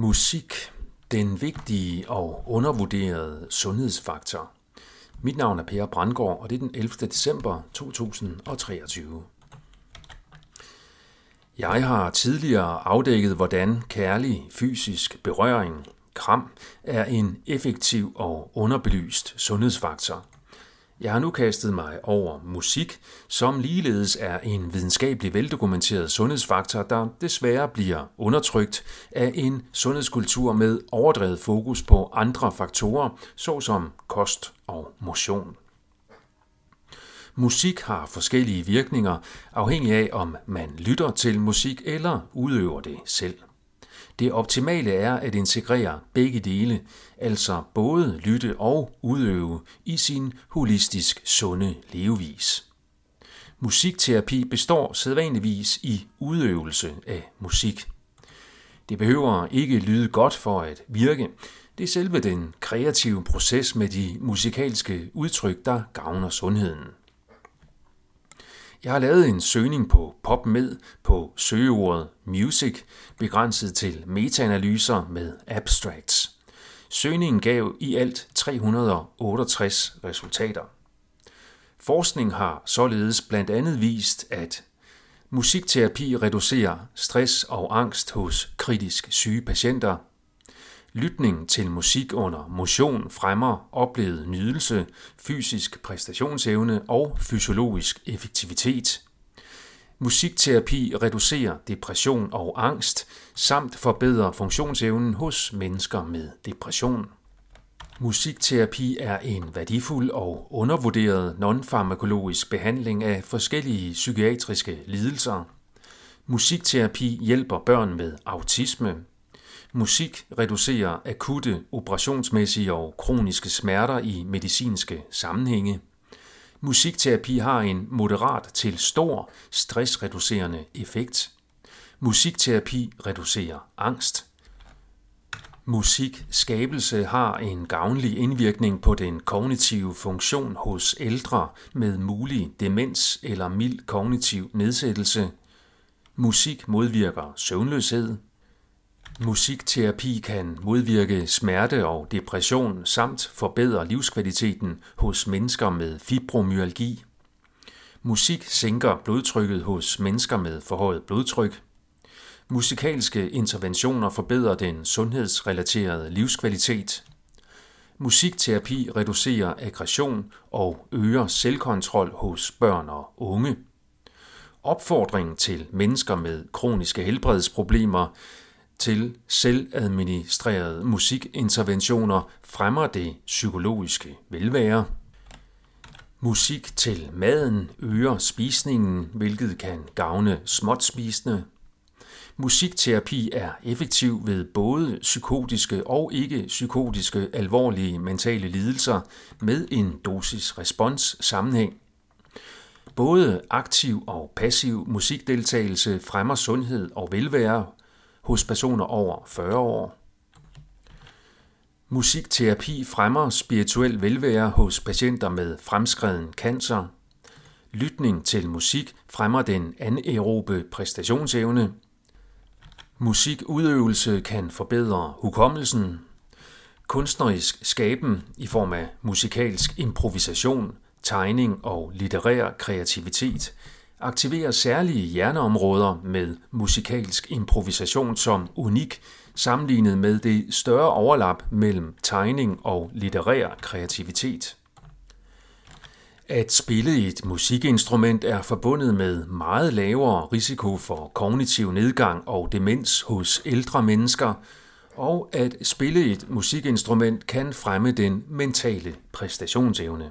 Musik, den vigtige og undervurderede sundhedsfaktor. Mit navn er Per Brandgaard, og det er den 11. december 2023. Jeg har tidligere afdækket, hvordan kærlig fysisk berøring, kram, er en effektiv og underbelyst sundhedsfaktor – jeg har nu kastet mig over musik, som ligeledes er en videnskabelig veldokumenteret sundhedsfaktor, der desværre bliver undertrykt af en sundhedskultur med overdrevet fokus på andre faktorer, såsom kost og motion. Musik har forskellige virkninger, afhængig af om man lytter til musik eller udøver det selv. Det optimale er at integrere begge dele, altså både lytte og udøve i sin holistisk sunde levevis. Musikterapi består sædvanligvis i udøvelse af musik. Det behøver ikke lyde godt for at virke. Det er selve den kreative proces med de musikalske udtryk, der gavner sundheden. Jeg har lavet en søgning på PopMed på søgeordet music, begrænset til metaanalyser med abstracts. Søgningen gav i alt 368 resultater. Forskning har således blandt andet vist, at musikterapi reducerer stress og angst hos kritisk syge patienter – Lytning til musik under motion fremmer oplevet nydelse, fysisk præstationsevne og fysiologisk effektivitet. Musikterapi reducerer depression og angst samt forbedrer funktionsevnen hos mennesker med depression. Musikterapi er en værdifuld og undervurderet nonfarmakologisk behandling af forskellige psykiatriske lidelser. Musikterapi hjælper børn med autisme, Musik reducerer akutte, operationsmæssige og kroniske smerter i medicinske sammenhænge. Musikterapi har en moderat til stor stressreducerende effekt. Musikterapi reducerer angst. Musikskabelse har en gavnlig indvirkning på den kognitive funktion hos ældre med mulig demens eller mild kognitiv nedsættelse. Musik modvirker søvnløshed. Musikterapi kan modvirke smerte og depression samt forbedre livskvaliteten hos mennesker med fibromyalgi. Musik sænker blodtrykket hos mennesker med forhøjet blodtryk. Musikalske interventioner forbedrer den sundhedsrelaterede livskvalitet. Musikterapi reducerer aggression og øger selvkontrol hos børn og unge. Opfordring til mennesker med kroniske helbredsproblemer til selvadministrerede musikinterventioner fremmer det psykologiske velvære. Musik til maden øger spisningen, hvilket kan gavne småtspisende. Musikterapi er effektiv ved både psykotiske og ikke-psykotiske alvorlige mentale lidelser med en dosis-respons sammenhæng. Både aktiv og passiv musikdeltagelse fremmer sundhed og velvære hos personer over 40 år. Musikterapi fremmer spirituel velvære hos patienter med fremskreden cancer. Lytning til musik fremmer den anaerobe præstationsevne. Musikudøvelse kan forbedre hukommelsen. Kunstnerisk skaben i form af musikalsk improvisation, tegning og litterær kreativitet aktiverer særlige hjerneområder med musikalsk improvisation som unik sammenlignet med det større overlap mellem tegning og litterær kreativitet. At spille et musikinstrument er forbundet med meget lavere risiko for kognitiv nedgang og demens hos ældre mennesker, og at spille et musikinstrument kan fremme den mentale præstationsevne.